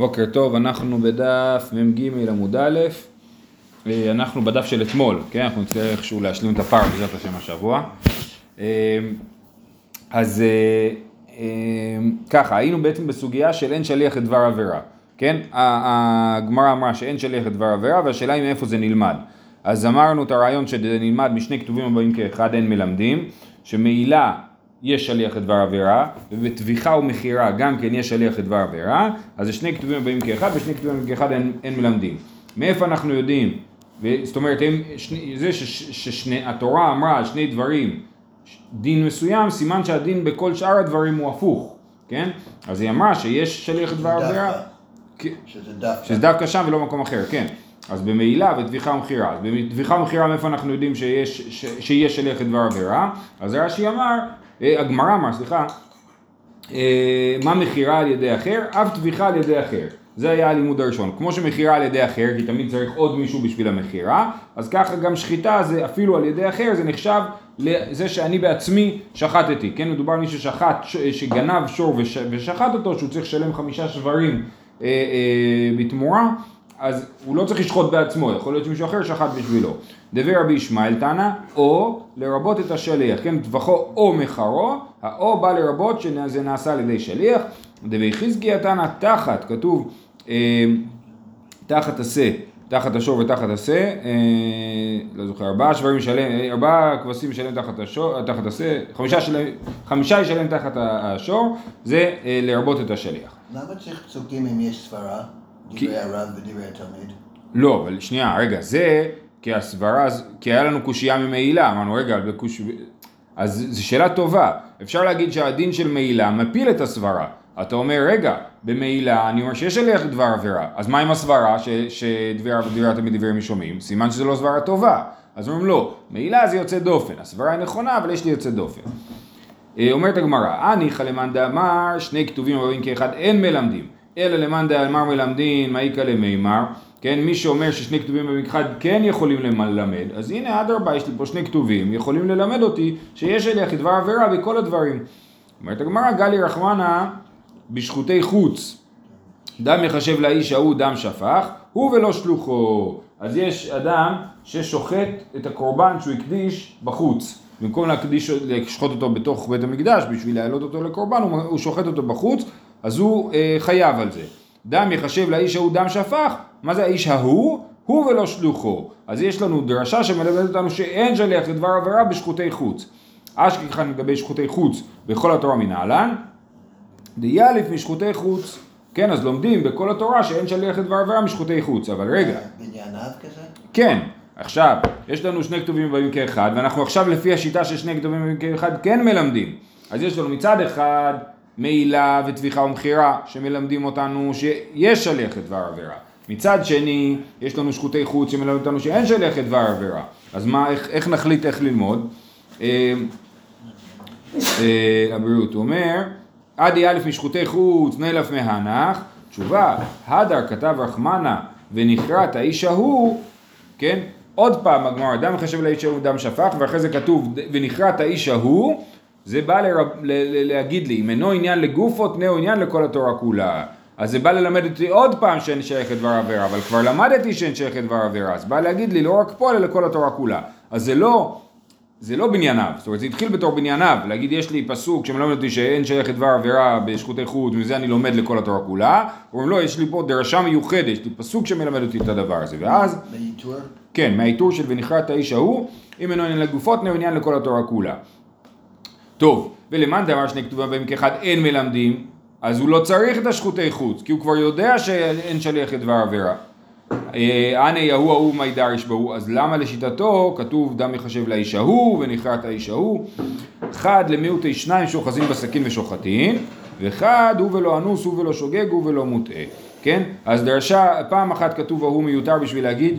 בוקר טוב, אנחנו בדף מ"ג עמוד א', אה, אנחנו בדף של אתמול, כן? אנחנו נצטרך איכשהו להשלים את הפער בעזרת השם השבוע. אה, אז אה, ככה, היינו בעצם בסוגיה של אין שליח את דבר עבירה, כן? הגמרא אמרה שאין שליח את דבר עבירה והשאלה היא מאיפה זה נלמד. אז אמרנו את הרעיון שזה נלמד משני כתובים הבאים כאחד אין מלמדים, שמעילה יש שליח לדבר עבירה, ובטביחה ומכירה גם כן יש שליח לדבר עבירה, אז זה שני כתובים הבאים כאחד, ושני כתובים הבאים כאחד אין, אין מלמדים. מאיפה אנחנו יודעים? זאת אומרת, הם, שני, זה שהתורה אמרה על שני דברים דין מסוים, סימן שהדין בכל שאר הדברים הוא הפוך, כן? אז היא אמרה שיש שליח לדבר עבירה. שזה דווקא. שזה דווקא שם ולא במקום אחר, כן. אז במעילה וטביחה ומכירה. אז בטביחה ומכירה מאיפה אנחנו יודעים שיש, ש, שיש שליח לדבר עבירה? אז רש"י אמר הגמרא אמר, סליחה, אה, מה מכירה על ידי אחר? אף טביחה על ידי אחר. זה היה הלימוד הראשון. כמו שמכירה על ידי אחר, כי תמיד צריך עוד מישהו בשביל המכירה, אז ככה גם שחיטה זה אפילו על ידי אחר, זה נחשב לזה שאני בעצמי שחטתי. כן, מדובר על מי ששחט, שגנב שור ושחט אותו, שהוא צריך לשלם חמישה שברים אה, אה, בתמורה, אז הוא לא צריך לשחוט בעצמו, יכול להיות שמישהו אחר שחט בשבילו. דבי רבי ישמעאל תנא, או לרבות את השליח, כן, טבחו או מחרו, האו בא לרבות שזה נעשה על ידי שליח. דבי חזקיה תנא תחת, כתוב אה, תחת השה, תחת השור ותחת השה, אה, לא זוכר, ארבעה שברים ישלם, ארבעה כבשים ישלם תחת השור, תחת השה, חמישה, חמישה ישלם תחת השור, זה אה, לרבות את השליח. למה צריך פסוקים אם יש סברה? ודברי התלמיד? לא, אבל שנייה, רגע, זה כי הסברה, כי היה לנו קושייה ממעילה, אמרנו רגע, בקוש... אז זו שאלה טובה, אפשר להגיד שהדין של מעילה מפיל את הסברה, אתה אומר רגע, במעילה אני אומר שיש עליך דבר עבירה, אז מה עם הסברה שדברי התלמיד דברי משומעים? סימן שזו לא סברה טובה, אז אומרים לא, מעילה זה יוצא דופן, הסברה היא נכונה אבל יש לי יוצא דופן. אה, אומרת הגמרא, הניחא למאן דאמר שני כתובים הבאים כאחד אין מלמדים אלא למאן דאמר מלמדין מאיכא למימר, כן, מי שאומר ששני כתובים במכחד כן יכולים ללמד, אז הנה אדרבה, יש לי פה שני כתובים, יכולים ללמד אותי שיש אליך דבר עבירה בכל הדברים. אומרת הגמרא, גלי רחמנה בשחוטי חוץ, דם יחשב לאיש ההוא דם שפך, הוא ולא שלוחו. אז יש אדם ששוחט את הקורבן שהוא הקדיש בחוץ. במקום להקדיש, לשחוט אותו בתוך בית המקדש בשביל להעלות אותו לקורבן, הוא שוחט אותו בחוץ, אז הוא אה, חייב על זה. דם יחשב לאיש ההוא דם שפך, מה זה האיש ההוא? הוא ולא שלוחו. אז יש לנו דרשה שמלמדת אותנו שאין שליח לדבר עבירה בשחוטי חוץ. אשכחן לגבי שחוטי חוץ בכל התורה מנהלן, דיאליף משחוטי חוץ. כן, אז לומדים בכל התורה שאין שליח לדבר עבירה משחוטי חוץ, אבל רגע. בנייניו כזה? כן. עכשיו, יש לנו שני כתובים באים כאחד, ואנחנו עכשיו לפי השיטה של שני כתובים באים כאחד כן מלמדים. אז יש לנו מצד אחד מעילה וטביחה ומכירה שמלמדים אותנו שיש שליח לדבר עבירה. מצד שני, יש לנו שחוטי חוץ שמלמדים אותנו שאין שליח לדבר עבירה. אז מה, איך, איך נחליט איך ללמוד? אה, אה, הבריאות אומר, עדי א' משחוטי חוץ נלף מהנח, תשובה, הדר כתב רחמנה ונכרת האיש ההוא, כן? עוד פעם הגמרא, דם חשב לאיש ההוא דם שפך, ואחרי זה כתוב ונכרת האיש ההוא, זה בא לרב, ל, ל, להגיד לי, אם אינו עניין לגופו, תנאו עניין לכל התורה כולה. אז זה בא ללמד אותי עוד פעם שאין שייך לדבר עבירה, אבל כבר למדתי שאין שייך לדבר עבירה, אז בא להגיד לי לא רק פה, אלא לכל התורה כולה. אז זה לא, זה לא בנייניו, זאת אומרת זה התחיל בתור בנייניו, להגיד יש לי פסוק שמלמד אותי שאין שייך לדבר עבירה בשחוטי חוץ, ומזה אני לומד לכל התורה כולה, אומרים לא, יש לי פה דרשה מיוחדת, יש לי פסוק שמלמד אותי את הדבר הזה, ואז... מהעיטור? כן, מהעיטור של ונכרת האיש ההוא, אם אינו עניין לגופות, תנאו עניין לכל התורה כולה. טוב, ולמאן דאמר שני כתובים בהם כאחד אין מלמדים, אז הוא לא צריך את השחוטי חוץ, כי הוא כבר יודע שאין שליח לדבר עבירה. אה, אנא יהוא ההוא מי דריש בהו, אז למה לשיטתו כתוב דם יחשב לאיש ההוא ונכרת האיש ההוא? אחד למיעוטי שניים שאוחזים בסכין ושוחטין, ואחד הוא ולא אנוס, הוא ולא שוגג, הוא ולא מוטעה, כן? אז דרשה, פעם אחת כתוב ההוא מיותר בשביל להגיד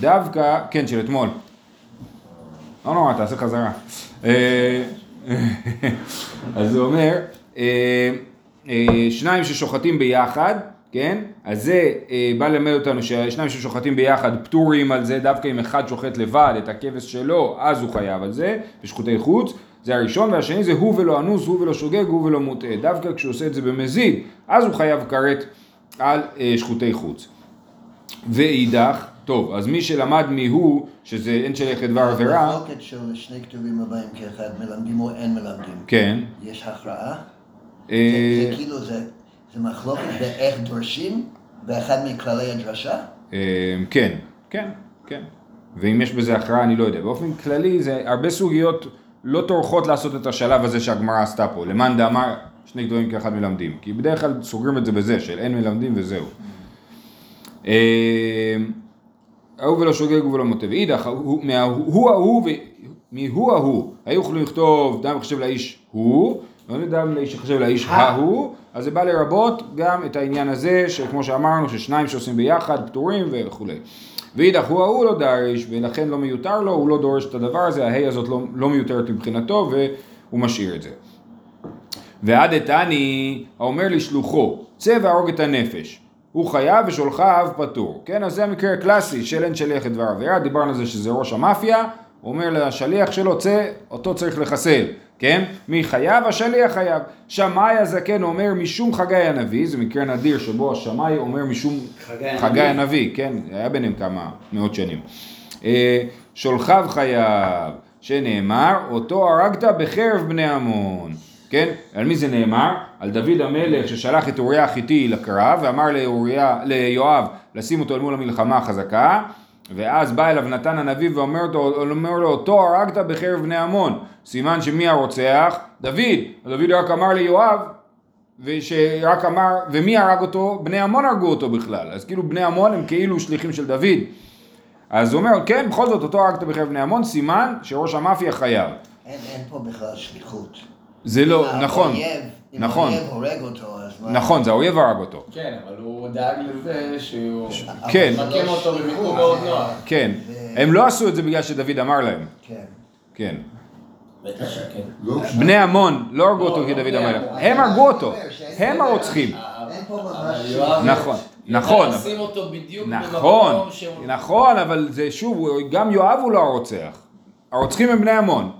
דווקא, כן, של אתמול. לא נורא, תעשה חזרה. אז הוא אומר, אה, אה, שניים ששוחטים ביחד, כן? אז זה אה, בא ללמד אותנו ששניים ששוחטים ביחד פטורים על זה, דווקא אם אחד שוחט לבד את הכבש שלו, אז הוא חייב על זה, בשחוטי חוץ. זה הראשון, והשני זה הוא ולא אנוס, הוא ולא שוגג, הוא ולא מוטעה. דווקא כשהוא עושה את זה במזיד, אז הוא חייב כרת על אה, שחוטי חוץ. ואידך, טוב, אז מי שלמד מיהו, שזה אין שליח לדבר עבירה, המחלוקת של שני כתובים הבאים כאחד, מלמדים או אין מלמדים. כן, יש הכרעה? אה, זה כאילו, זה מחלוקת באיך דורשים באחד מכללי הדרשה? אה, כן, כן, כן. ואם יש בזה הכרעה אני לא יודע. באופן כללי זה הרבה סוגיות לא טורחות לעשות את השלב הזה שהגמרא עשתה פה. למאן דאמר שני גדולים כאחד מלמדים. כי בדרך כלל סוגרים את זה בזה של אין מלמדים וזהו. אה, ההוא ולא שוגג ולא מוטה. ואידך, הוא- מההוא ההוא. מיהו ההוא, היו יכולים לכתוב דם יחשב לאיש הוא, לא דם לאיש יחשב לאיש ההוא, אז זה בא לרבות גם את העניין הזה, שכמו שאמרנו, ששניים שעושים ביחד פטורים וכולי. ואידך הוא ההוא לא דריש, ולכן לא מיותר לו, הוא לא דורש את הדבר הזה, ההי הזאת לא, לא מיותרת מבחינתו, והוא משאיר את זה. ועד איתני, האומר לשלוחו, צא והרוג את הנפש. הוא חייב ושולחיו פטור. כן, אז זה המקרה הקלאסי של אין שליח את דבר עבירה, דיברנו על זה שזה ראש המאפיה, הוא אומר לשליח שלו, צא, אותו צריך לחסל. כן? מי חייב? השליח חייב. שמאי הזקן אומר משום חגי הנביא, זה מקרה נדיר שבו השמאי אומר משום חגי הנביא. חגי הנביא, כן? היה ביניהם כמה מאות שנים. אה, שולחיו חייב, שנאמר, אותו הרגת בחרב בני עמון. כן? על מי זה נאמר? על דוד המלך ששלח את אוריה החיתי לקרב ואמר לאוריה, ליואב לשים אותו אל מול המלחמה החזקה ואז בא אליו נתן הנביא ואומר אותו, לו אותו הרגת בחרב בני עמון סימן שמי הרוצח? דוד דוד רק אמר ליואב ושרק אמר, ומי הרג אותו? בני עמון הרגו אותו בכלל, אז כאילו בני עמון הם כאילו שליחים של דוד. אז הוא אומר, כן, בכל זאת אותו הרגת בחרב בני עמון, סימן שראש המאפיה חייב. אין אין פה בכלל שליחות. זה לא, אם נכון, האויב- אם נכון, האויב הורג אותו, אז מה? נכון, זה האויב הרג אותו. כן, אבל הוא דאג לזה שהוא... כן. לא אותו שליחות, במיקום מאוד נוח. כן, הם לא עשו את זה בגלל שדוד אמר להם, כן. כן. שכן. לא, בני עמון לא הרגו אותו לא כדוד בני המלך, עמון. הם הרגו אותו, הם הרוצחים. שליחות. יואב- נכון, נכון. אתה לשים אותו בדיוק נכון, שהוא... נכון, אבל זה שוב, הוא- גם יואב הוא לא הרוצח. הרוצחים הם בני עמון,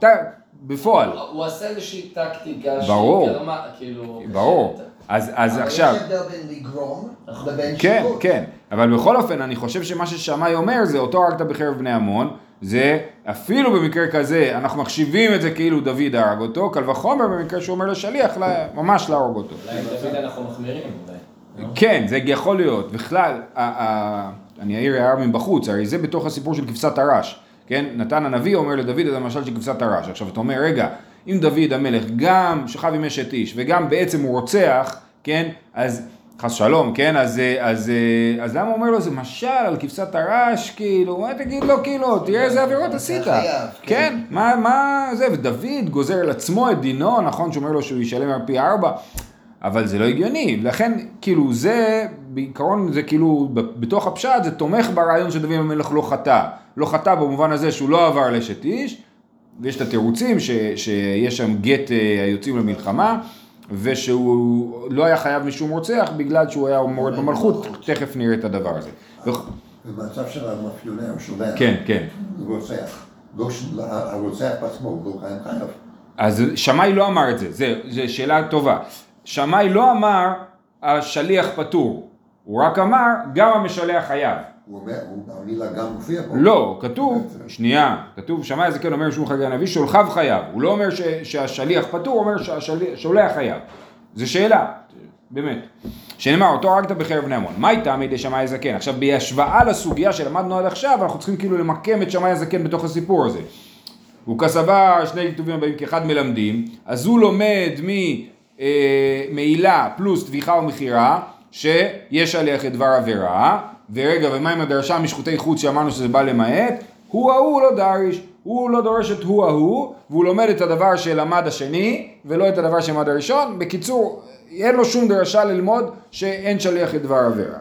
בפועל. הוא עשה איזושהי טקטיקה ברור. שהיא גרמה, כאילו... ברור. אז, אז אבל עכשיו, יש הבדל בין לגרום לבין כן, שליחות. כן, אבל בכל אופן, אני חושב שמה ששמאי אומר זה אותו הרגת בחרב בני עמון, זה אפילו במקרה כזה, אנחנו מחשיבים את זה כאילו דוד הרג אותו, קל וחומר במקרה שהוא אומר לשליח לה- ממש להרוג אותו. אולי דוד אנחנו מחמירים, אולי. לא? כן, זה יכול להיות. בכלל, ה- ה- אני אעיר הערה מבחוץ, הרי זה בתוך הסיפור של כבשת הרש. כן? נתן הנביא אומר לדוד את המשל של כבשת הרש. עכשיו אתה אומר, רגע, אם דוד המלך גם שכב עם אשת איש וגם בעצם הוא רוצח, כן? אז חס שלום, כן? אז, אה, אז, אה, אז למה הוא אומר לו זה משל על כבשת הרש, כאילו, מה תגיד לו, כאילו, תראה איזה עבירות עשית. כן, כן. מה, מה זה, ודוד גוזר על עצמו את דינו, נכון שהוא אומר לו שהוא ישלם על פי ארבע, אבל זה לא הגיוני, לכן כאילו זה, בעיקרון זה כאילו, בתוך הפשט זה תומך ברעיון שדוד המלך לא חטא, לא חטא במובן הזה שהוא לא עבר על אשת איש, ויש את התירוצים ש, שיש שם גט אה, היוצאים למלחמה, ושהוא לא היה חייב משום רוצח בגלל שהוא היה מורד במלכות, תכף נראה את הדבר הזה. במצב של המאפיונר, שולח, כן, כן. רוצח, לא הרוצח בעצמו, לא חייב. אז שמאי לא אמר את זה, זה שאלה טובה. שמאי לא אמר השליח פטור, הוא רק אמר גם המשלח חייב. הוא אומר, המילה גם מופיע פה. לא, כתוב, שנייה, כתוב שמאי הזקן אומר שום חגי הנביא, שולחיו חייב. הוא לא אומר ש, שהשליח פטור, הוא אומר שהשולח חייב. זו שאלה, באמת. שנאמר, אותו הרגת בחרב בני עמון. מה איתה מידי שמאי הזקן? עכשיו, בהשוואה לסוגיה שלמדנו עד עכשיו, אנחנו צריכים כאילו למקם את שמאי הזקן בתוך הסיפור הזה. הוא כסבר שני כתובים הבאים כאחד מלמדים, אז הוא לומד ממעילה פלוס טביחה ומכירה, שיש עליך את דבר עבירה, ורגע, ומה עם הדרשה משחוטי חוץ שאמרנו שזה בא למעט? הוא ההוא לא דריש, הוא לא דורש את הוא ההוא, והוא לומד את הדבר שלמד השני, ולא את הדבר שלמד הראשון. בקיצור, אין לו שום דרשה ללמוד שאין שליח את דבר עבירה.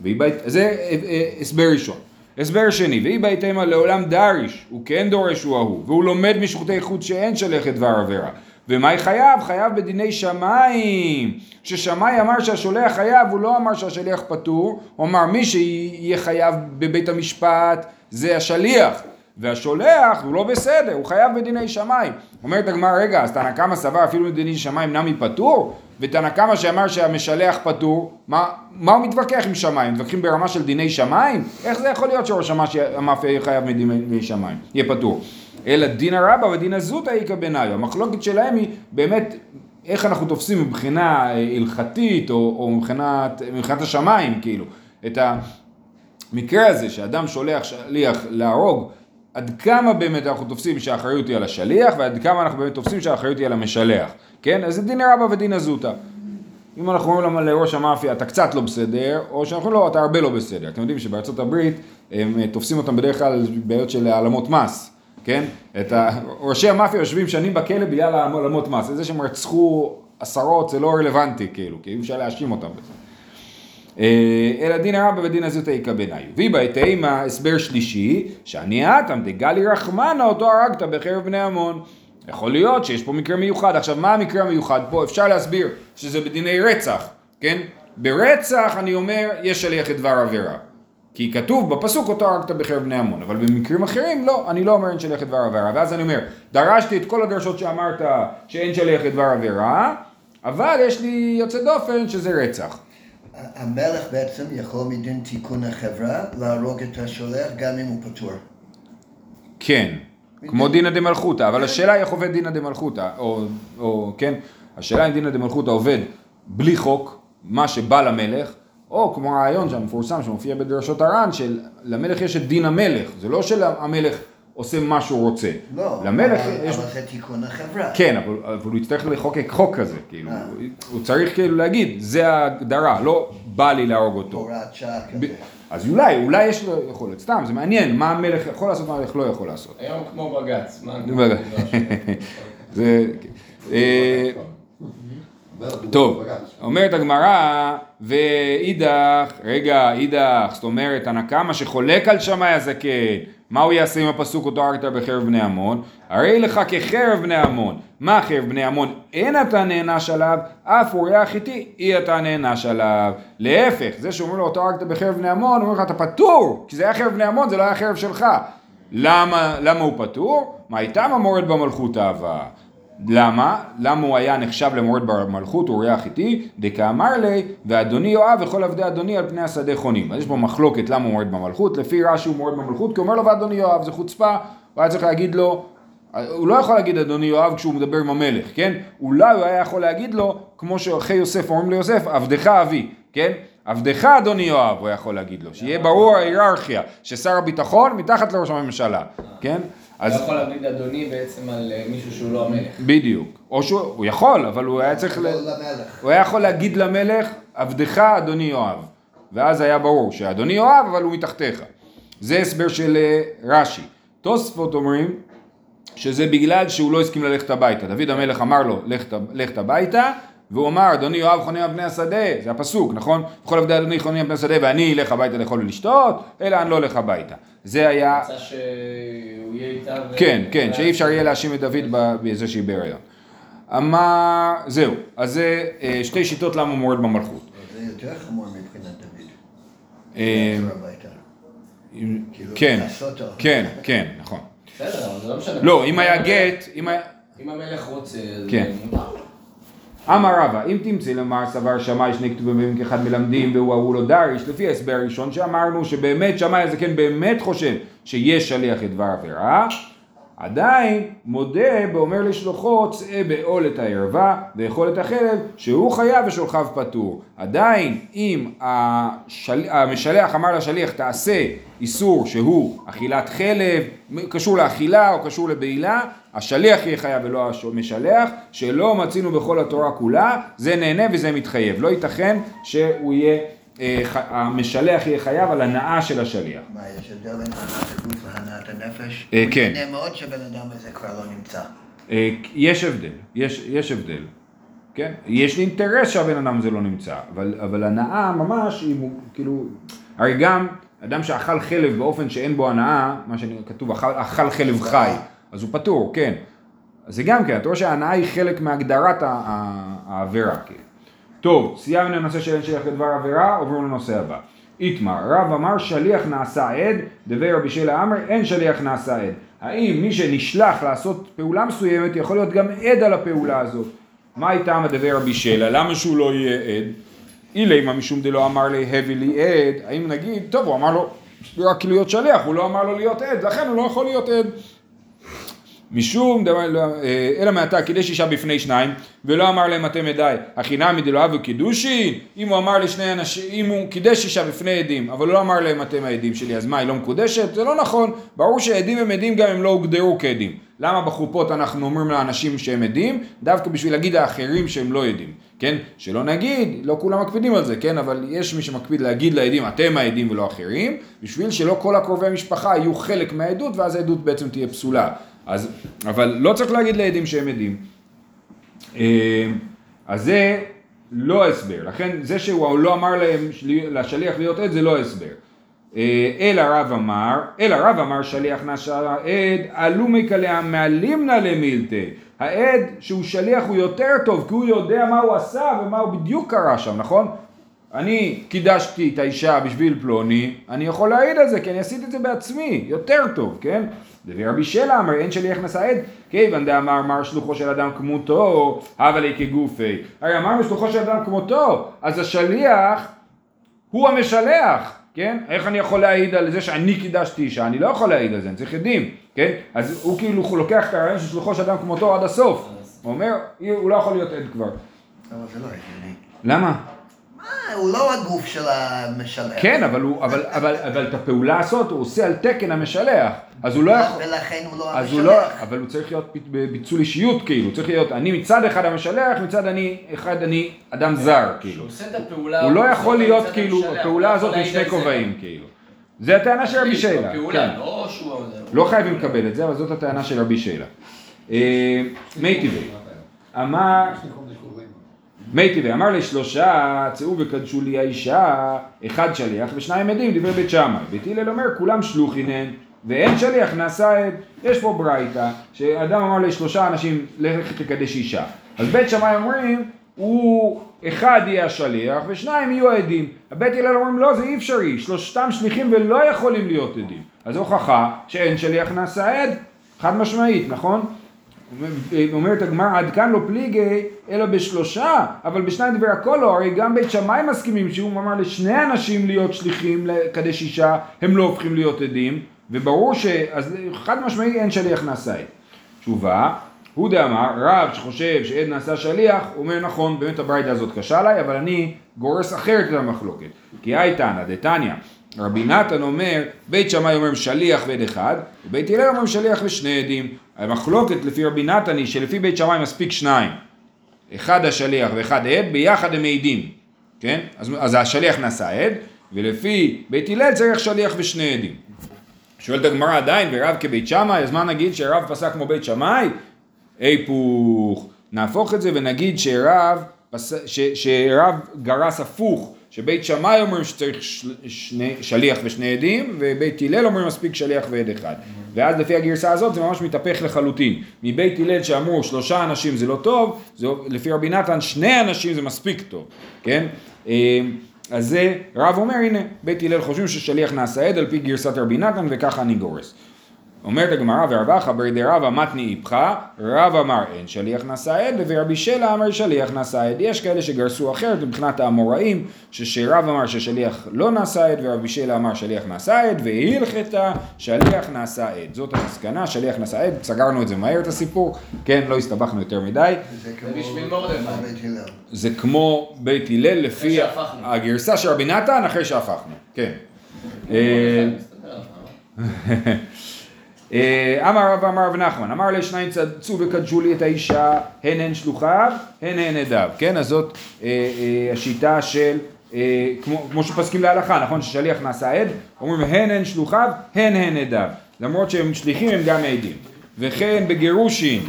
בית, זה אה, אה, הסבר ראשון. הסבר שני, והיא בהתאמה לעולם דריש, הוא כן דורש הוא ההוא, והוא לומד משחוטי חוץ שאין שלך את דבר עבירה. ומאי חייב? חייב בדיני שמיים. ששמאי אמר שהשולח חייב, הוא לא אמר שהשליח פטור, הוא אמר מי שיהיה חייב בבית המשפט זה השליח. והשולח הוא לא בסדר, הוא חייב בדיני שמיים. אומרת הגמרא, רגע, אז תנא קמא סבר אפילו בדיני שמיים נמי פטור? ותנא קמא שאמר שהמשלח פטור, מה, מה הוא מתווכח עם שמיים? מתווכחים ברמה של דיני שמיים? איך זה יכול להיות שראש המאפיה יהיה חייב מדיני שמיים, יהיה פטור? אלא דינא רבא ודינא זוטא איכא בניו. המחלוקת שלהם היא באמת איך אנחנו תופסים מבחינה אה, הלכתית או, או מבחינת, מבחינת השמיים כאילו את המקרה הזה שאדם שולח שליח להרוג עד כמה באמת אנחנו תופסים שהאחריות היא על השליח ועד כמה אנחנו באמת תופסים שהאחריות היא על המשלח כן? אז זה דינא רבא ודינא זוטא אם אנחנו אומרים לראש המאפיה אתה קצת לא בסדר או שאנחנו לא אתה הרבה לא בסדר אתם יודעים שבארצות הברית הם אה, תופסים אותם בדרך כלל בעיות של העלמות מס כן? את. ראשי המאפיה יושבים שנים בכלא בגלל העלמות מס. זה שהם רצחו עשרות זה לא רלוונטי כאילו, כי אי אפשר להאשים אותם בזה. אה, אלא דינא רבא ודינא זוטא איכא בניו. ויבא תימא הסבר שלישי, שאני אטם דגלי רחמנה אותו הרגת בחרב בני עמון. יכול להיות שיש פה מקרה מיוחד. עכשיו, מה המקרה המיוחד פה? אפשר להסביר שזה בדיני רצח, כן? ברצח אני אומר, יש שליח את דבר עבירה. כי כתוב בפסוק אותו הרגת בחרב בני עמון, אבל במקרים אחרים לא, אני לא אומר אין שליח את דבר עבירה, ואז אני אומר, דרשתי את כל הדרשות שאמרת שאין שליח את דבר עבירה, אבל יש לי יוצא דופן שזה רצח. המלך בעצם יכול מדין תיקון החברה להרוג את השולח גם אם הוא פטור. כן, כמו דינא דמלכותא, אבל השאלה היא איך עובד דינא דמלכותא, או, או כן, השאלה אם דינא דמלכותא עובד בלי חוק, מה שבא למלך, או כמו הרעיון המפורסם שמופיע בדרשות הר"ן, שלמלך יש את דין המלך, זה לא שלמלך עושה מה שהוא רוצה. לא, למלך אבל, יש... אבל זה תיקון החברה. כן, אבל, אבל הוא יצטרך לחוקק חוק כזה, כאילו, אה. הוא צריך כאילו להגיד, זה ההגדרה, לא בא לי להרוג אותו. הוראת שעה ב- כזה. אז אולי, אולי יש לו יכולת, סתם, זה מעניין, מה המלך יכול לעשות, מה המלך לא יכול לעשות. היום כמו בג"ץ. מה- בג"ץ. זה... טוב, אומרת הגמרא, ואידך, רגע, אידך, זאת אומרת, הנקמה שחולק על שמאי הזקן, מה הוא יעשה עם הפסוק אותו הרגת בחרב בני עמון? הרי לך כחרב בני עמון. מה חרב בני עמון? אין אתה נענש עליו, אף אורח איתי, אי אתה נענש עליו. להפך, זה שאומרים לו אותו הרגת בחרב בני עמון, אומר לך אתה פטור, כי זה היה חרב בני עמון, זה לא היה חרב שלך. למה, למה הוא פטור? מה איתם המורד במלכות אהבה? למה? למה הוא היה נחשב למורד במלכות, אורח איתי? דקאמר לי, ואדוני יואב וכל עבדי אדוני על פני השדה חונים. אז יש פה מחלוקת למה הוא מורד במלכות, לפי רש"י הוא מורד במלכות, כי אומר לו ואדוני יואב, זה חוצפה, הוא היה צריך להגיד לו, הוא לא יכול להגיד אדוני יואב כשהוא מדבר עם המלך, כן? אולי הוא היה יכול להגיד לו, כמו שאחרי יוסף אומרים ליוסף, עבדך אבי, כן? עבדך אדוני יואב, הוא יכול להגיד לו, שיהיה ברור ההיררכיה, ששר הביטחון מתחת לראש הממשלה, כן? אז... אז אתה יכול להגיד אדוני בעצם על אה, מישהו שהוא לא המלך. בדיוק. או שהוא הוא יכול, אבל הוא היה צריך... ל... לא למלך. הוא היה יכול להגיד למלך, עבדך אדוני יואב. ואז היה ברור שאדוני יואב, אבל הוא מתחתיך. זה הסבר של אה, רש"י. תוספות אומרים שזה בגלל שהוא לא הסכים ללכת הביתה. דוד המלך אמר לו, לך, לך הביתה, והוא אמר, אדוני יואב חונה על פני השדה, זה הפסוק, נכון? וכל עבדי אדוני חונים על פני השדה, ואני אלך הביתה לאכול ולשתות, אלא אני לא הולך הביתה. זה היה... רצה שהוא יהיה איתה ו... כן, כן, שאי אפשר יהיה להאשים את דוד ב- בזה שהיא בהיריון. אמר, זהו, אז זה אה, שתי שיטות למה הוא מורד במלכות. זה יותר חמור מבחינת דוד. אה. כאילו, כן. כן, כן, נכון. בסדר, אבל זה לא משנה. לא, אם היה גט, אם היה... אם המלך רוצה, כן. אמר רבא, אם תמצא למר סבר שמאי שני כתובים כאחד מלמדים והוא ההוא לא דריש, לפי ההסבר הראשון שאמרנו שבאמת שמאי הזקן באמת חושב שיש שליח את דבר עבירה, עדיין מודה באומר לשלוחו צא בעול את הערווה ואכול את החלב שהוא חייב ושולחיו פטור. עדיין אם השל... המשלח אמר לשליח תעשה איסור שהוא אכילת חלב, קשור לאכילה או קשור לבעילה, השליח יהיה חייב ולא המשלח, שלא מצינו בכל התורה כולה, זה נהנה וזה מתחייב. לא ייתכן שהוא יהיה, המשלח יהיה חייב על הנאה של השליח. מה, יש הבדל בין הנעת הגוף להנעת הנפש? אה, כן. משנה מאוד שהבן אדם הזה כבר לא נמצא. אה, יש הבדל, יש, יש הבדל, כן? יש לי אינטרס שהבן אדם הזה לא נמצא, אבל, אבל הנאה ממש, אם הוא, כאילו, הרי גם אדם שאכל חלב באופן שאין בו הנאה, מה שכתוב, אכל, אכל חלב חי, אז הוא פטור, כן. אז זה גם כן, אתה רואה שההנאה היא חלק מהגדרת העבירה, כאילו. טוב, סיימנו לנושא של אין שייך לדבר עבירה, עוברים לנושא הבא. איתמר, רב אמר שליח נעשה עד, דבי רבי שלה אמר אין שליח נעשה עד. האם מי שנשלח לעשות פעולה מסוימת יכול להיות גם עד על הפעולה הזאת? מה איתם הדבר רבי שלה? למה שהוא לא יהיה עד? אילימה משום דלא אמר לי הביא לי עד, האם נגיד, טוב הוא אמר לו רק להיות שליח, הוא לא אמר לו להיות עד, לכן הוא לא יכול להיות עד. משום דבר, לא, אה, אלא מעתה קידש אישה בפני שניים ולא אמר להם אתם עדיי החינמי דלא אבו קידושין אם הוא אמר לשני אנשים אם הוא קידש אישה בפני עדים אבל לא אמר להם אתם העדים שלי אז מה היא לא מקודשת? זה לא נכון. ברור שעדים הם עדים גם אם לא הוגדרו כעדים. למה בחופות אנחנו אומרים לאנשים שהם עדים? דווקא בשביל להגיד לאחרים שהם לא עדים כן? שלא נגיד לא כולם מקפידים על זה כן? אבל יש מי שמקפיד להגיד לעדים אתם העדים ולא אחרים בשביל שלא כל הקרובי משפחה יהיו חלק מהעדות ואז העדות בעצם תהיה פסולה אז, אבל לא צריך להגיד לעדים שהם עדים. אה, אז זה לא הסבר, לכן זה שהוא לא אמר להם, לשליח להיות עד זה לא הסבר. אה, אלא רב אמר, אלא רב אמר שליח נשא עד, עלו מקלע מעלימנה למילתא. העד שהוא שליח הוא יותר טוב, כי הוא יודע מה הוא עשה ומה הוא בדיוק קרה שם, נכון? אני קידשתי את האישה בשביל פלוני, אני יכול להעיד על זה, כי אני עשיתי את זה בעצמי, יותר טוב, כן? דבי רבי שלה אמר אין שליח נשא עד, כיוון דאמר מר שלוחו של אדם כמותו, הווה לי כגופי. הרי אמרנו שלוחו של אדם כמותו, אז השליח הוא המשלח, כן? איך אני יכול להעיד על זה שאני קידשתי אישה? אני לא יכול להעיד על זה, אני צריך עדים, כן? אז הוא כאילו הוא לוקח את הרעיון של שלוחו של אדם כמותו עד הסוף. הוא אומר, הוא לא יכול להיות עד כבר. אבל זה לא הגיוני. למה? מה, הוא לא הגוף של המשלח. כן, אבל, הוא, אבל, אבל, אבל את הפעולה הזאת הוא עושה על תקן המשלח. אז הוא לא יכול... ולכן הוא לא אז הוא לא, המשלח. אבל הוא צריך להיות בביצול אישיות כאילו, הוא צריך להיות אני מצד אחד המשלח, מצד אני, אחד אני אדם זר כאילו. הוא עושה את הפעולה... הוא לא יכול להיות כאילו, המשלח, הפעולה הזאת זה. כובעים כאילו. זה הטענה של רבי. בפעולה, כן. לא. לא חייבים לקבל את זה, אבל זאת הטענה של רבי שלה. אה, מי טבעי, אמר, מי טבעי, אמר לשלושה, צאו וקדשו לי האישה, אחד שליח ושניים עדים, דברי בית שמאי. בית הלל אומר, כולם שלוחין הן, ואין שליח נעשה עד. יש פה ברייתא, שאדם אמר לשלושה אנשים, לך תקדש אישה. אז בית שמאי אומרים, הוא, אחד יהיה השליח ושניים יהיו העדים. הבית הלל אומרים, לא, זה אי אפשרי, שלושתם שליחים ולא יכולים להיות עדים. אז הוכחה שאין שליח נעשה עד, חד משמעית, נכון? אומרת הגמרא עד כאן לא פליגי אלא בשלושה אבל בשניים דברי הכל לא הרי גם בית שמאי מסכימים שהוא אמר לשני אנשים להיות שליחים לקדש אישה הם לא הופכים להיות עדים וברור שאז חד משמעי אין שליח נעשה. עד תשובה הוא דאמר רב שחושב שעד נעשה שליח אומר נכון באמת הברייתא הזאת קשה עליי אבל אני גורס אחרת את המחלוקת כי הייתנא דתניא רבי נתן אומר, בית שמאי אומר שליח ועד אחד, ובית הלל אומר שליח ושני עדים. המחלוקת לפי רבי נתן היא שלפי בית שמאי מספיק שניים. אחד השליח ואחד עד, ביחד הם מעידים. כן? אז, אז השליח נעשה עד, ולפי בית הלל צריך שליח ושני עדים. שואלת הגמרא עדיין, ורב כבית שמאי, אז מה נגיד שרב פסק כמו בית שמאי? היפוך. נהפוך את זה ונגיד שרב, פס... ש... שרב גרס הפוך. שבית שמאי אומרים שצריך שני, שליח ושני עדים, ובית הלל אומרים מספיק שליח ועד אחד. ואז לפי הגרסה הזאת זה ממש מתהפך לחלוטין. מבית הלל שאמרו שלושה אנשים זה לא טוב, זה, לפי רבי נתן שני אנשים זה מספיק טוב, כן? אה, אז זה, רב אומר הנה, בית הלל חושבים ששליח נעשה עד על פי גרסת רבי נתן וככה אני גורס. אומרת הגמרא ורב אחא ברי דרבא מתני איפכא, רב אמר אין שליח נשא עד ורבי שלה אמר שליח נשא עד. יש כאלה שגרסו אחרת מבחינת האמוראים, שרב אמר ששליח לא נשא עד ורבי שלה אמר שליח נשא עד והלכתה שליח נשא עד. זאת המסקנה, שליח נשא עד, סגרנו את זה מהר את הסיפור, כן, לא הסתבכנו יותר מדי. זה כמו. בית הלל. זה כמו בית הלל לפי. הגרסה של רבי נתן אחרי שהפכנו, כן. אה, אמר רב אמר רב נחמן, אמר לי שניים צאו וקדשו לי את האישה, הן הן שלוחיו, הן הן עדיו, כן? אז זאת אה, אה, השיטה של, כמו, כמו שפסקים להלכה, נכון? ששליח נעשה עד, אומרים הן הן שלוחיו, הן הן עדיו, למרות שהם שליחים הם גם עדים. וכן בגירושין,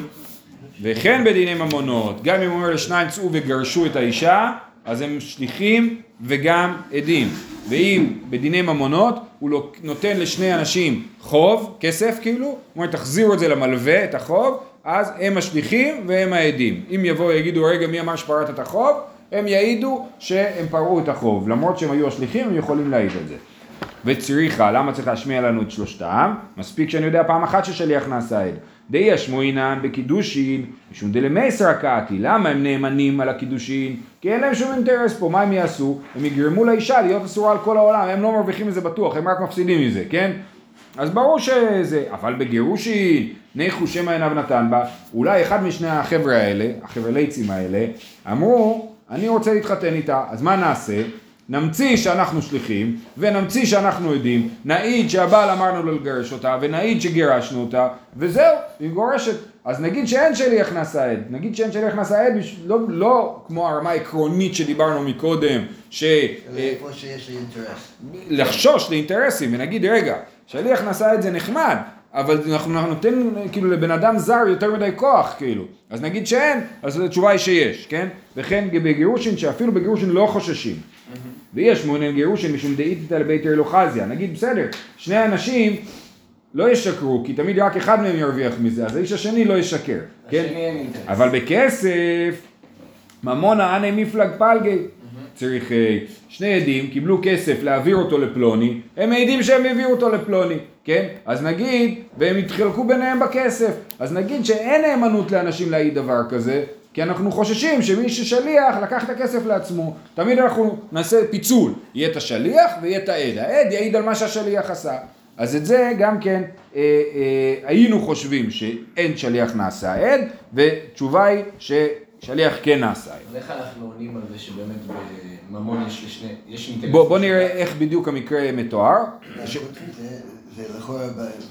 וכן בדיני ממונות, גם אם הוא אומר לשניים צאו וגרשו את האישה, אז הם שליחים וגם עדים. ואם בדיני ממונות הוא לא- נותן לשני אנשים חוב, כסף כאילו, הוא אומר תחזירו את זה למלווה, את החוב, אז הם השליחים והם העדים. אם יבואו ויגידו רגע מי אמר שפרעת את החוב, הם יעידו שהם פרעו את החוב, למרות שהם היו השליחים הם יכולים להעיד על זה. וצריכה, למה צריך להשמיע לנו את שלושתם? מספיק שאני יודע פעם אחת ששליח נעשה עד. דאי אשמועינן בקידושין, משום דלמייסר קאתי, למה הם נאמנים על הקידושין? כי אין להם שום אינטרס פה, מה הם יעשו? הם יגרמו לאישה להיות אסורה על כל העולם, הם לא מרוויחים מזה בטוח, הם רק מפסידים מזה, כן? אז ברור שזה, אבל בגירושין, ניחו שמא עיניו נתן בה, אולי אחד משני החבר'ה האלה, החבר'ה ליצים האלה, אמרו, אני רוצה להתחתן איתה, אז מה נעשה? נמציא שאנחנו שליחים, ונמציא שאנחנו עדים, נעיד שהבעל אמרנו לו לגרש אותה, ונעיד שגירשנו אותה, וזהו, היא גורשת. אז נגיד שאין שליח נשא עד, נגיד שאין שליח נשא עד, לא, לא כמו הרמה העקרונית שדיברנו מקודם, ש... אה, איפה שיש לי אינטרס. לחשוש לאינטרסים ונגיד רגע, שליח נשא את זה נחמד, אבל אנחנו אנחנו נותן כאילו לבן אדם זר יותר מדי כוח כאילו, אז נגיד שאין, אז התשובה היא שיש, כן? וכן בגירושין שאפילו בגירושין לא חוששים. ויש מעוניין גירושין משום דאיתתא לבית אלוחזיה, נגיד בסדר, שני אנשים לא ישקרו, כי תמיד רק אחד מהם ירוויח מזה, אז האיש השני לא ישקר, כן? אבל בכסף, ממונה אנא מפלג פלגי. צריך אה, שני עדים, קיבלו כסף להעביר אותו לפלוני, הם מעידים שהם העבירו אותו לפלוני, כן? אז נגיד, והם התחלקו ביניהם בכסף, אז נגיד שאין נאמנות לאנשים להעיד דבר כזה, כי אנחנו חוששים שמי ששליח לקח את הכסף לעצמו, תמיד אנחנו נעשה פיצול, יהיה את השליח ויהיה את העד, העד יעיד על מה שהשליח עשה. אז את זה גם כן אה, אה, היינו חושבים שאין שליח נעשה עד, ותשובה היא ששליח כן נעשה עד. איך אנחנו עונים על זה שבאמת בממון יש לשני, יש אינטרס? בוא, בוא נראה איך בדיוק המקרה מתואר.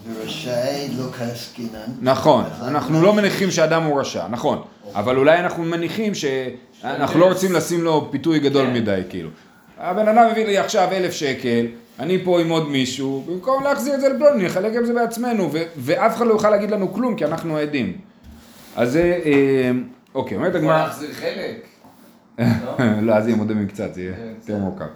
ורשאי לא כעסקינן. נכון, אז אנחנו לא מניחים שאדם הוא רשע, נכון, אבל אולי אנחנו מניחים שאנחנו לא רוצים לשים לו פיתוי גדול כן. מדי, כאילו. הבן אדם הביא לי עכשיו אלף שקל, אני פה עם עוד מישהו, במקום להחזיר את זה לפלוני, נחלק עם זה בעצמנו, ו- ואף אחד לא יוכל להגיד לנו כלום, כי אנחנו עדים. אז זה, אה, אוקיי, אומרת יכול הגמרא... להחזיר חלק? לא? לא, אז יהיה מודה מקצת, זה יהיה כן, יותר מורכב.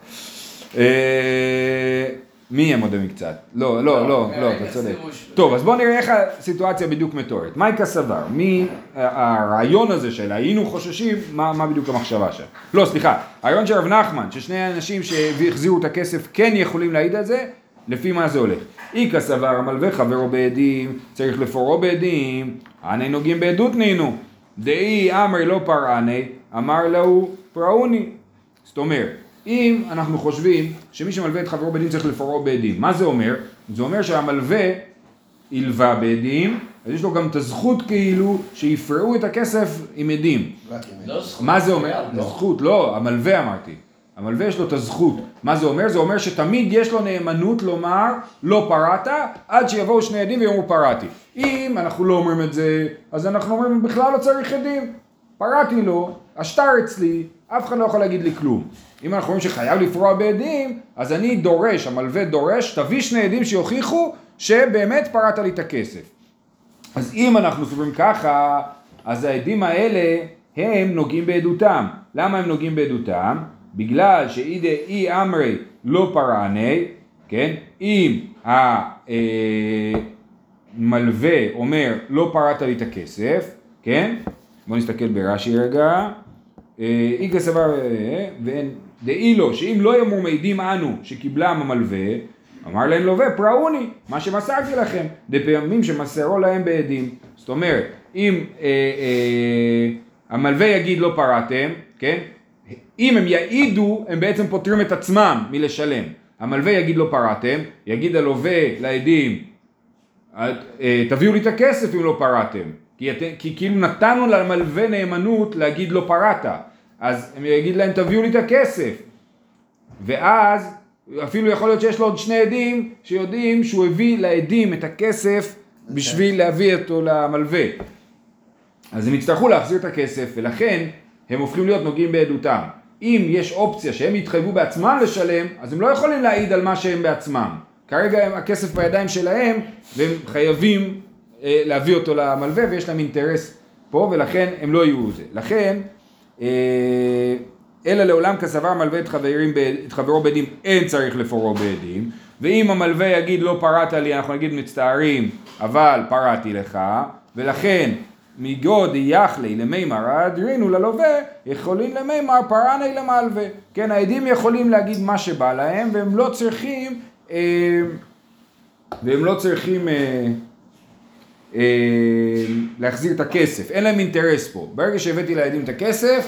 אה, מי יהיה מודה מקצת? לא, לא, לא, אה, לא, אתה יחזירו צודק. טוב, אז בואו נראה איך הסיטואציה בדיוק מתוארת. מייקה סבר, מי הרעיון הזה של היינו חוששים, מה מה בדיוק המחשבה שם? לא, סליחה, הרעיון של רב נחמן, ששני האנשים שהחזירו את הכסף כן יכולים להעיד על זה, לפי מה זה הולך. איכא סבר המלווה חברו בעדים, צריך לפורו בעדים, אנא נוגעים בעדות נינו. דאי אמרי לא פרעני, אמר להו פרעוני. זאת אומרת, אם אנחנו חושבים שמי שמלווה את חברו בעדים צריך לפרעו בעדים, מה זה אומר? זה אומר שהמלווה הלווה בעדים, אז יש לו גם את הזכות כאילו שיפרעו את הכסף עם עדים. לא. מה זה אומר? לא. זכות, לא, המלווה אמרתי. המלווה יש לו את הזכות. מה זה אומר? זה אומר שתמיד יש לו נאמנות לומר לא פרעת, עד שיבואו שני עדים ויאמרו פרעתי. אם אנחנו לא אומרים את זה, אז אנחנו אומרים בכלל לא צריך עדים. פרעתי לו, השטר אצלי, אף אחד לא יכול להגיד לי כלום. אם אנחנו אומרים שחייב לפרוע בעדים, אז אני דורש, המלווה דורש, תביא שני עדים שיוכיחו שבאמת פרעת לי את הכסף. אז אם אנחנו סוברים ככה, אז העדים האלה הם נוגעים בעדותם. למה הם נוגעים בעדותם? בגלל שאידי אי אמרי לא פרעני, כן? אם המלווה אומר לא פרעת לי את הכסף, כן? בואו נסתכל ברש"י רגע. אה, איגה סבר, אה, ואין, דאי לו, שאם לא יאמרו מעידים אנו שקיבלם המלווה, אמר להם לווה פרעוני, מה שמסרתי לכם, דפעמים שמסרו להם בעדים. זאת אומרת, אם אה, אה, המלווה יגיד לא פרעתם, כן? אם הם יעידו, הם בעצם פוטרים את עצמם מלשלם. המלווה יגיד לא פרעתם, יגיד הלווה לעדים, אה, תביאו לי את הכסף אם לא פרעתם. כי, את, כי כאילו נתנו למלווה נאמנות להגיד לא פרעת. אז הם יגיד להם תביאו לי את הכסף. ואז אפילו יכול להיות שיש לו עוד שני עדים שיודעים שהוא הביא לעדים את הכסף בשביל להביא אותו למלווה. אז הם יצטרכו להחזיר את הכסף ולכן הם הופכים להיות נוגעים בעדותם. אם יש אופציה שהם יתחייבו בעצמם לשלם, אז הם לא יכולים להעיד על מה שהם בעצמם. כרגע הכסף בידיים שלהם והם חייבים להביא אותו למלווה ויש להם אינטרס פה ולכן הם לא יהיו זה. לכן, אה, אלא לעולם כסבר מלווה את, חברים, את חברו בעדים, אין צריך לפורו בעדים. ואם המלווה יגיד לא פרעת לי, אנחנו נגיד מצטערים, אבל פרעתי לך, ולכן מגוד יחלי למימר האדרינו ללווה, יכולים למימר פרעני למלווה. כן, העדים יכולים להגיד מה שבא להם, והם לא צריכים, אה, והם לא צריכים אה, אה, להחזיר את הכסף, אין להם אינטרס פה. ברגע שהבאתי לעדים את הכסף,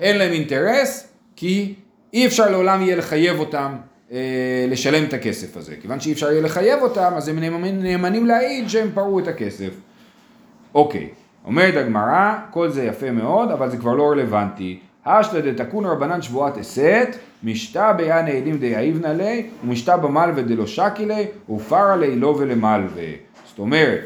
אין להם אינטרס, כי אי אפשר לעולם יהיה לחייב אותם אה, לשלם את הכסף הזה. כיוון שאי אפשר יהיה לחייב אותם, אז הם נאמנים, נאמנים להעיד שהם פרעו את הכסף. אוקיי, אומרת הגמרא, כל זה יפה מאוד, אבל זה כבר לא רלוונטי. השתא דתקון רבנן שבועת אסת, משתא ביאן העדים דיעיבנא ליה, ומשתא במלווה דלא שקי ליה, ופרא ליה לא ולמלווה. זאת אומרת,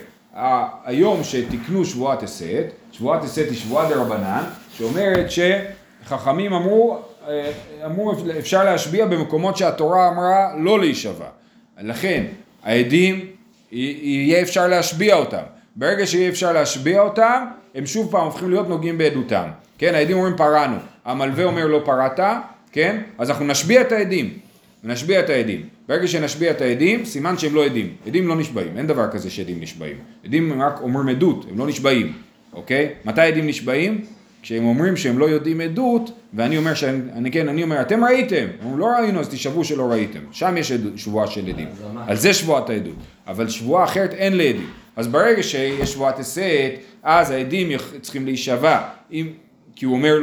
היום שתיקנו שבועת אסת, שבועת אסת היא שבועה דרבנן, שאומרת שחכמים אמרו, אה, אמרו אפשר להשביע במקומות שהתורה אמרה לא להישבע. לכן, העדים, יהיה אפשר להשביע אותם. ברגע שיהיה אפשר להשביע אותם, הם שוב פעם הופכים להיות נוגעים בעדותם. כן, העדים אומרים פרענו, המלווה אומר לא פרעת, כן? אז אנחנו נשביע את העדים. נשביע את העדים. ברגע שנשביע את העדים, סימן שהם לא עדים. עדים לא נשבעים, אין דבר כזה שעדים נשבעים. עדים הם רק אומרים עדות, הם לא נשבעים, אוקיי? מתי עדים נשבעים? כשהם אומרים שהם לא יודעים עדות, ואני אומר שאני, אני, כן, אני אומר, אתם ראיתם, הם אומרים, לא ראינו, אז תשבעו שלא ראיתם. שם יש עדות, שבועה של עדים. על זה שבועת העדות. אבל שבועה אחרת אין לעדים. אז ברגע שיש שבועת הסת, אז העדים יכ- צריכים להישבע. אם, כי הוא אומר,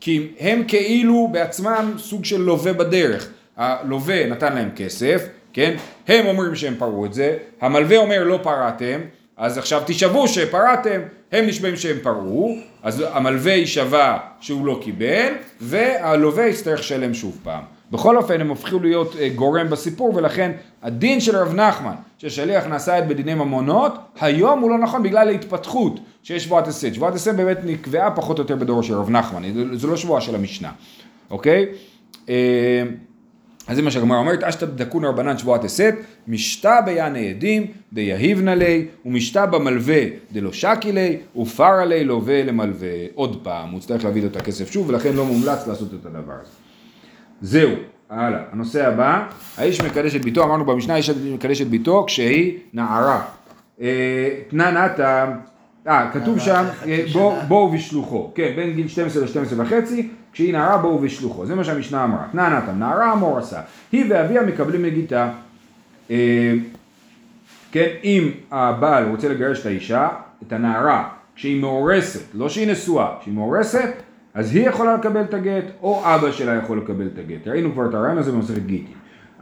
כי הם כאילו בעצמם סוג של לווה בדרך. הלווה נתן להם כסף, כן? הם אומרים שהם פרעו את זה, המלווה אומר לא פרעתם, אז עכשיו תשבעו שפרעתם, הם נשבעים שהם פרעו, אז המלווה יישבע שהוא לא קיבל, והלווה יצטרך לשלם שוב פעם. בכל אופן הם הופכו להיות אה, גורם בסיפור ולכן הדין של רב נחמן ששליח נעשה את בדיני ממונות היום הוא לא נכון בגלל ההתפתחות שיש שבועת הסת. שבועת הסת באמת נקבעה פחות או יותר בדור של רב נחמן, זו לא שבועה של המשנה, אוקיי? אה, אז זה מה שהגמרא אומרת, אשתא דקון רבנן שבועת הסת, משתא ביעני עדים, דיהיבנא ליה, ומשתא במלווה דלא שקי ליה, ופרא ליה לווה למלווה. עוד פעם, הוא יצטרך להביא לו את הכסף שוב, ולכן לא מומלץ לעשות את הדבר הזה. זהו, הלאה. הנושא הבא, האיש מקדש את ביתו, אמרנו במשנה, האיש מקדש את ביתו כשהיא נערה. אה, תנא נתא, אה, כתוב נערה שם, אה. בואו ושלוחו. כן, בין גיל 12 ל-12 וחצי, כשהיא נערה בואו ושלוחו. זה מה שהמשנה אמרה. תנא נתא, נערה אמור עשה. היא ואביה מקבלים לגיתה. אה, כן, אם הבעל רוצה לגרש את האישה, את הנערה, כשהיא מאורסת, לא שהיא נשואה, כשהיא מאורסת, אז היא יכולה לקבל את הגט, או אבא שלה יכול לקבל את הגט. ראינו כבר את הרעיון הזה במסכת גיטין.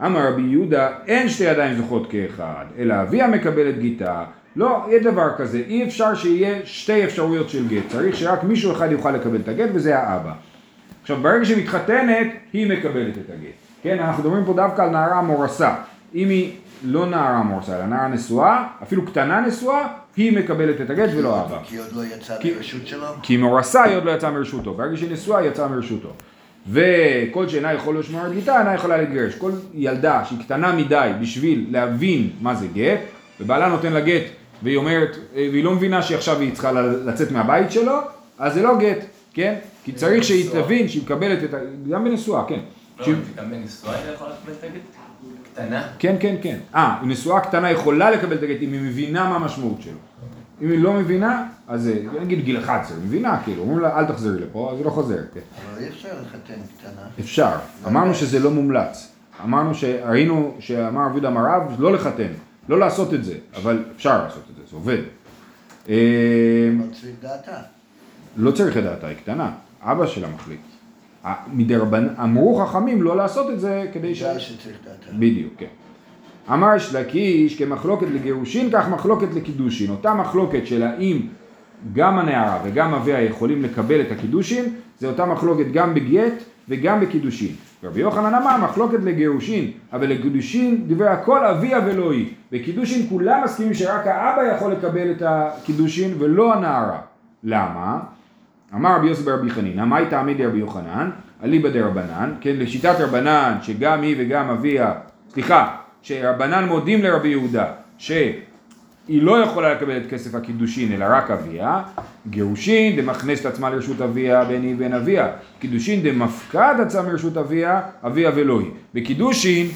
אמר רבי יהודה, אין שתי ידיים זוכות כאחד, אלא אביה מקבל את גיתה. לא, אין דבר כזה, אי אפשר שיהיה שתי אפשרויות של גט, צריך שרק מישהו אחד יוכל לקבל את הגט וזה האבא. עכשיו ברגע שהיא מתחתנת, היא מקבלת את הגט. כן, אנחנו מדברים פה דווקא על נערה מורסה. אם היא לא נערה מורסה, אלא נערה נשואה, אפילו קטנה נשואה, היא מקבלת את הגט ולא אבא. כי עוד לא יצא כי- מרשות שלו? כי מורסה היא עוד לא יצאה מרשותו, ברגע שהיא נשואה היא יצאה מרשותו. וכל שאינה יכול לשמור על גיטה אינה יכולה להתגרש. כל ילדה שהיא קטנה מדי בשביל להבין מה זה גט, ובעלה נותן לה גט והיא אומרת, והיא לא מבינה שעכשיו היא צריכה לצאת מהבית שלו, אז זה לא גט, כן? כי צריך שהיא. תבין שהיא מקבלת את ה... גם בנשואה, כן. לא, גם בנשואה היא לא יכולה לקבל את הגט? קטנה? כן, כן, כן. אה, נשואה קטנה יכולה לקבל את הגט אם היא מבינה מה המשמעות שלו. אם היא לא מבינה, אז זה, נגיד גיל 11, היא מבינה, כאילו, אומרים לה אל תחזרי לפה, אז היא לא חוזרת. כן. אבל אי אפשר לחתן קטנה. אפשר, אמרנו שזה לא מומלץ. אמרנו שראינו שאמר רבי יהודה מרב לא לחתן, לא לעשות את זה, אבל אפשר לעשות את זה, זה עובד. אה. לא צריך את דעתה, היא קטנה, אבא שלה מחליט. מדרבנ... אמרו חכמים לא לעשות את זה כדי ש... שצריך. בדיוק, כן. אמר שלקיש כמחלוקת לגירושין, כך מחלוקת לקידושין. אותה מחלוקת של האם גם הנערה וגם אביה יכולים לקבל את הקידושין, זה אותה מחלוקת גם בגט וגם בקידושין. רבי יוחנן אמר מחלוקת לגירושין, אבל לקידושין דיבר הכל אביה ולא היא. בקידושין כולם מסכימים שרק האבא יכול לקבל את הקידושין ולא הנערה. למה? אמר רבי יוסף ברבי חנינא, מאי תעמיד רבי יוחנן, אליבא דרבנן, כן, לשיטת רבנן, שגם היא וגם אביה, סליחה, שרבנן מודים לרבי יהודה, שהיא לא יכולה לקבל את כסף הקידושין, אלא רק אביה, גירושין דמכנסת עצמה לרשות אביה, בין היא ובין אביה, קידושין דמפקד עצמה לרשות אביה, אביה ולא היא. בקידושין,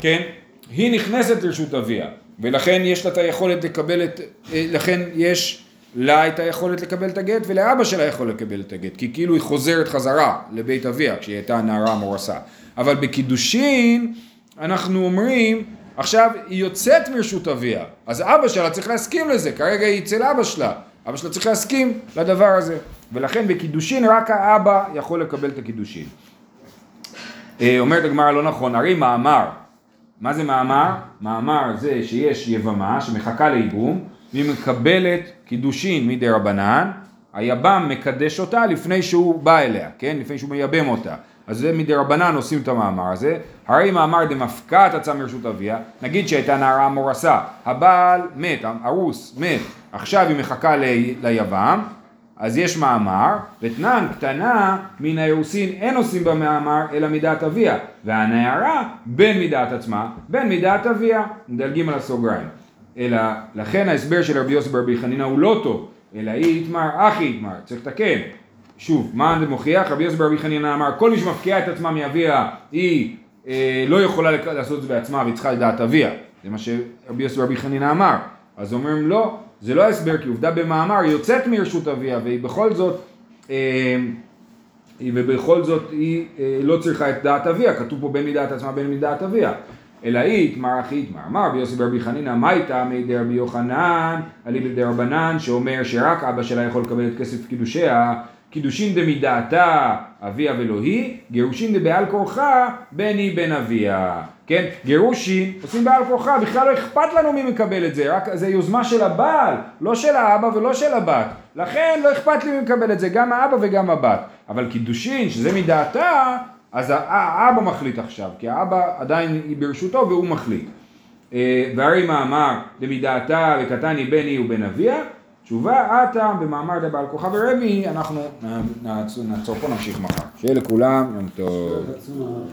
כן, היא נכנסת לרשות אביה, ולכן יש לה את היכולת לקבל את, אה, לכן יש לה הייתה יכולת לקבל את הגט ולאבא שלה יכול לקבל את הגט, כי כאילו היא חוזרת חזרה לבית אביה כשהיא הייתה נערה מורסה. אבל בקידושין אנחנו אומרים, עכשיו היא יוצאת מרשות אביה, אז אבא שלה צריך להסכים לזה, כרגע היא אצל אבא שלה, אבא שלה צריך להסכים לדבר הזה, ולכן בקידושין רק האבא יכול לקבל את הקידושין. אה, אומרת הגמרא לא נכון, הרי מאמר, מה זה מאמר? מאמר זה שיש יבמה שמחכה לייבום והיא מקבלת קידושין מדרבנן, היבם מקדש אותה לפני שהוא בא אליה, כן? לפני שהוא מייבם אותה. אז זה מדרבנן עושים את המאמר הזה. הרי מאמר דמפקעת עצמה מרשות אביה, נגיד שהייתה נערה מאורסה, הבעל מת, ארוס, מת, עכשיו היא מחכה ל- ליבם, אז יש מאמר, ותנן קטנה מן האירוסין אין עושים במאמר אלא מדעת אביה, והנערה בין מדעת עצמה, בין מדעת אביה, מדלגים על הסוגריים. אלא, לכן ההסבר של רבי יוסף ברבי חנינא הוא לא טוב, אלא היא יתמר, אחי יתמר, צריך לתקן. שוב, מה זה מוכיח? רבי יוסף ברבי חנינא אמר, כל מי שמפקיעה את עצמה מאביה, היא אה, לא יכולה לעשות את זה בעצמה והיא צריכה לדעת אביה. זה מה שרבי יוסף ברבי חנינא אמר. אז אומרים לא, זה לא ההסבר, כי עובדה במאמר היא יוצאת מרשות אביה והיא בכל זאת, אה, ובכל זאת היא אה, לא צריכה את דעת אביה, כתוב פה בין מדעת עצמה בין מדעת אביה. אלא היא, תמר אחי יתמר, אמר רבי יוסי ברבי חנינא, מה איתה מידי רבי יוחנן, אליבא דרבנן, שאומר שרק אבא שלה יכול לקבל את כסף קידושיה, קידושין דמדעתה אביה ולא היא, גירושין דבעל כורחה בני בן אביה. כן, גירושין עושים בעל כורחה, בכלל לא אכפת לנו מי מקבל את זה, רק זה יוזמה של הבעל, לא של האבא ולא של הבת. לכן לא אכפת לי מי מקבל את זה, גם האבא וגם הבת. אבל קידושין, שזה מדעתה, אז הא- האבא מחליט עכשיו, כי האבא עדיין היא ברשותו והוא מחליט. אה, והרי מאמר דמדעתה וקטני בני ובן אביה, תשובה עתה במאמר דבעל כוכב ורבי, אנחנו נעצור פה, נמשיך מחר. שיהיה לכולם יום טוב.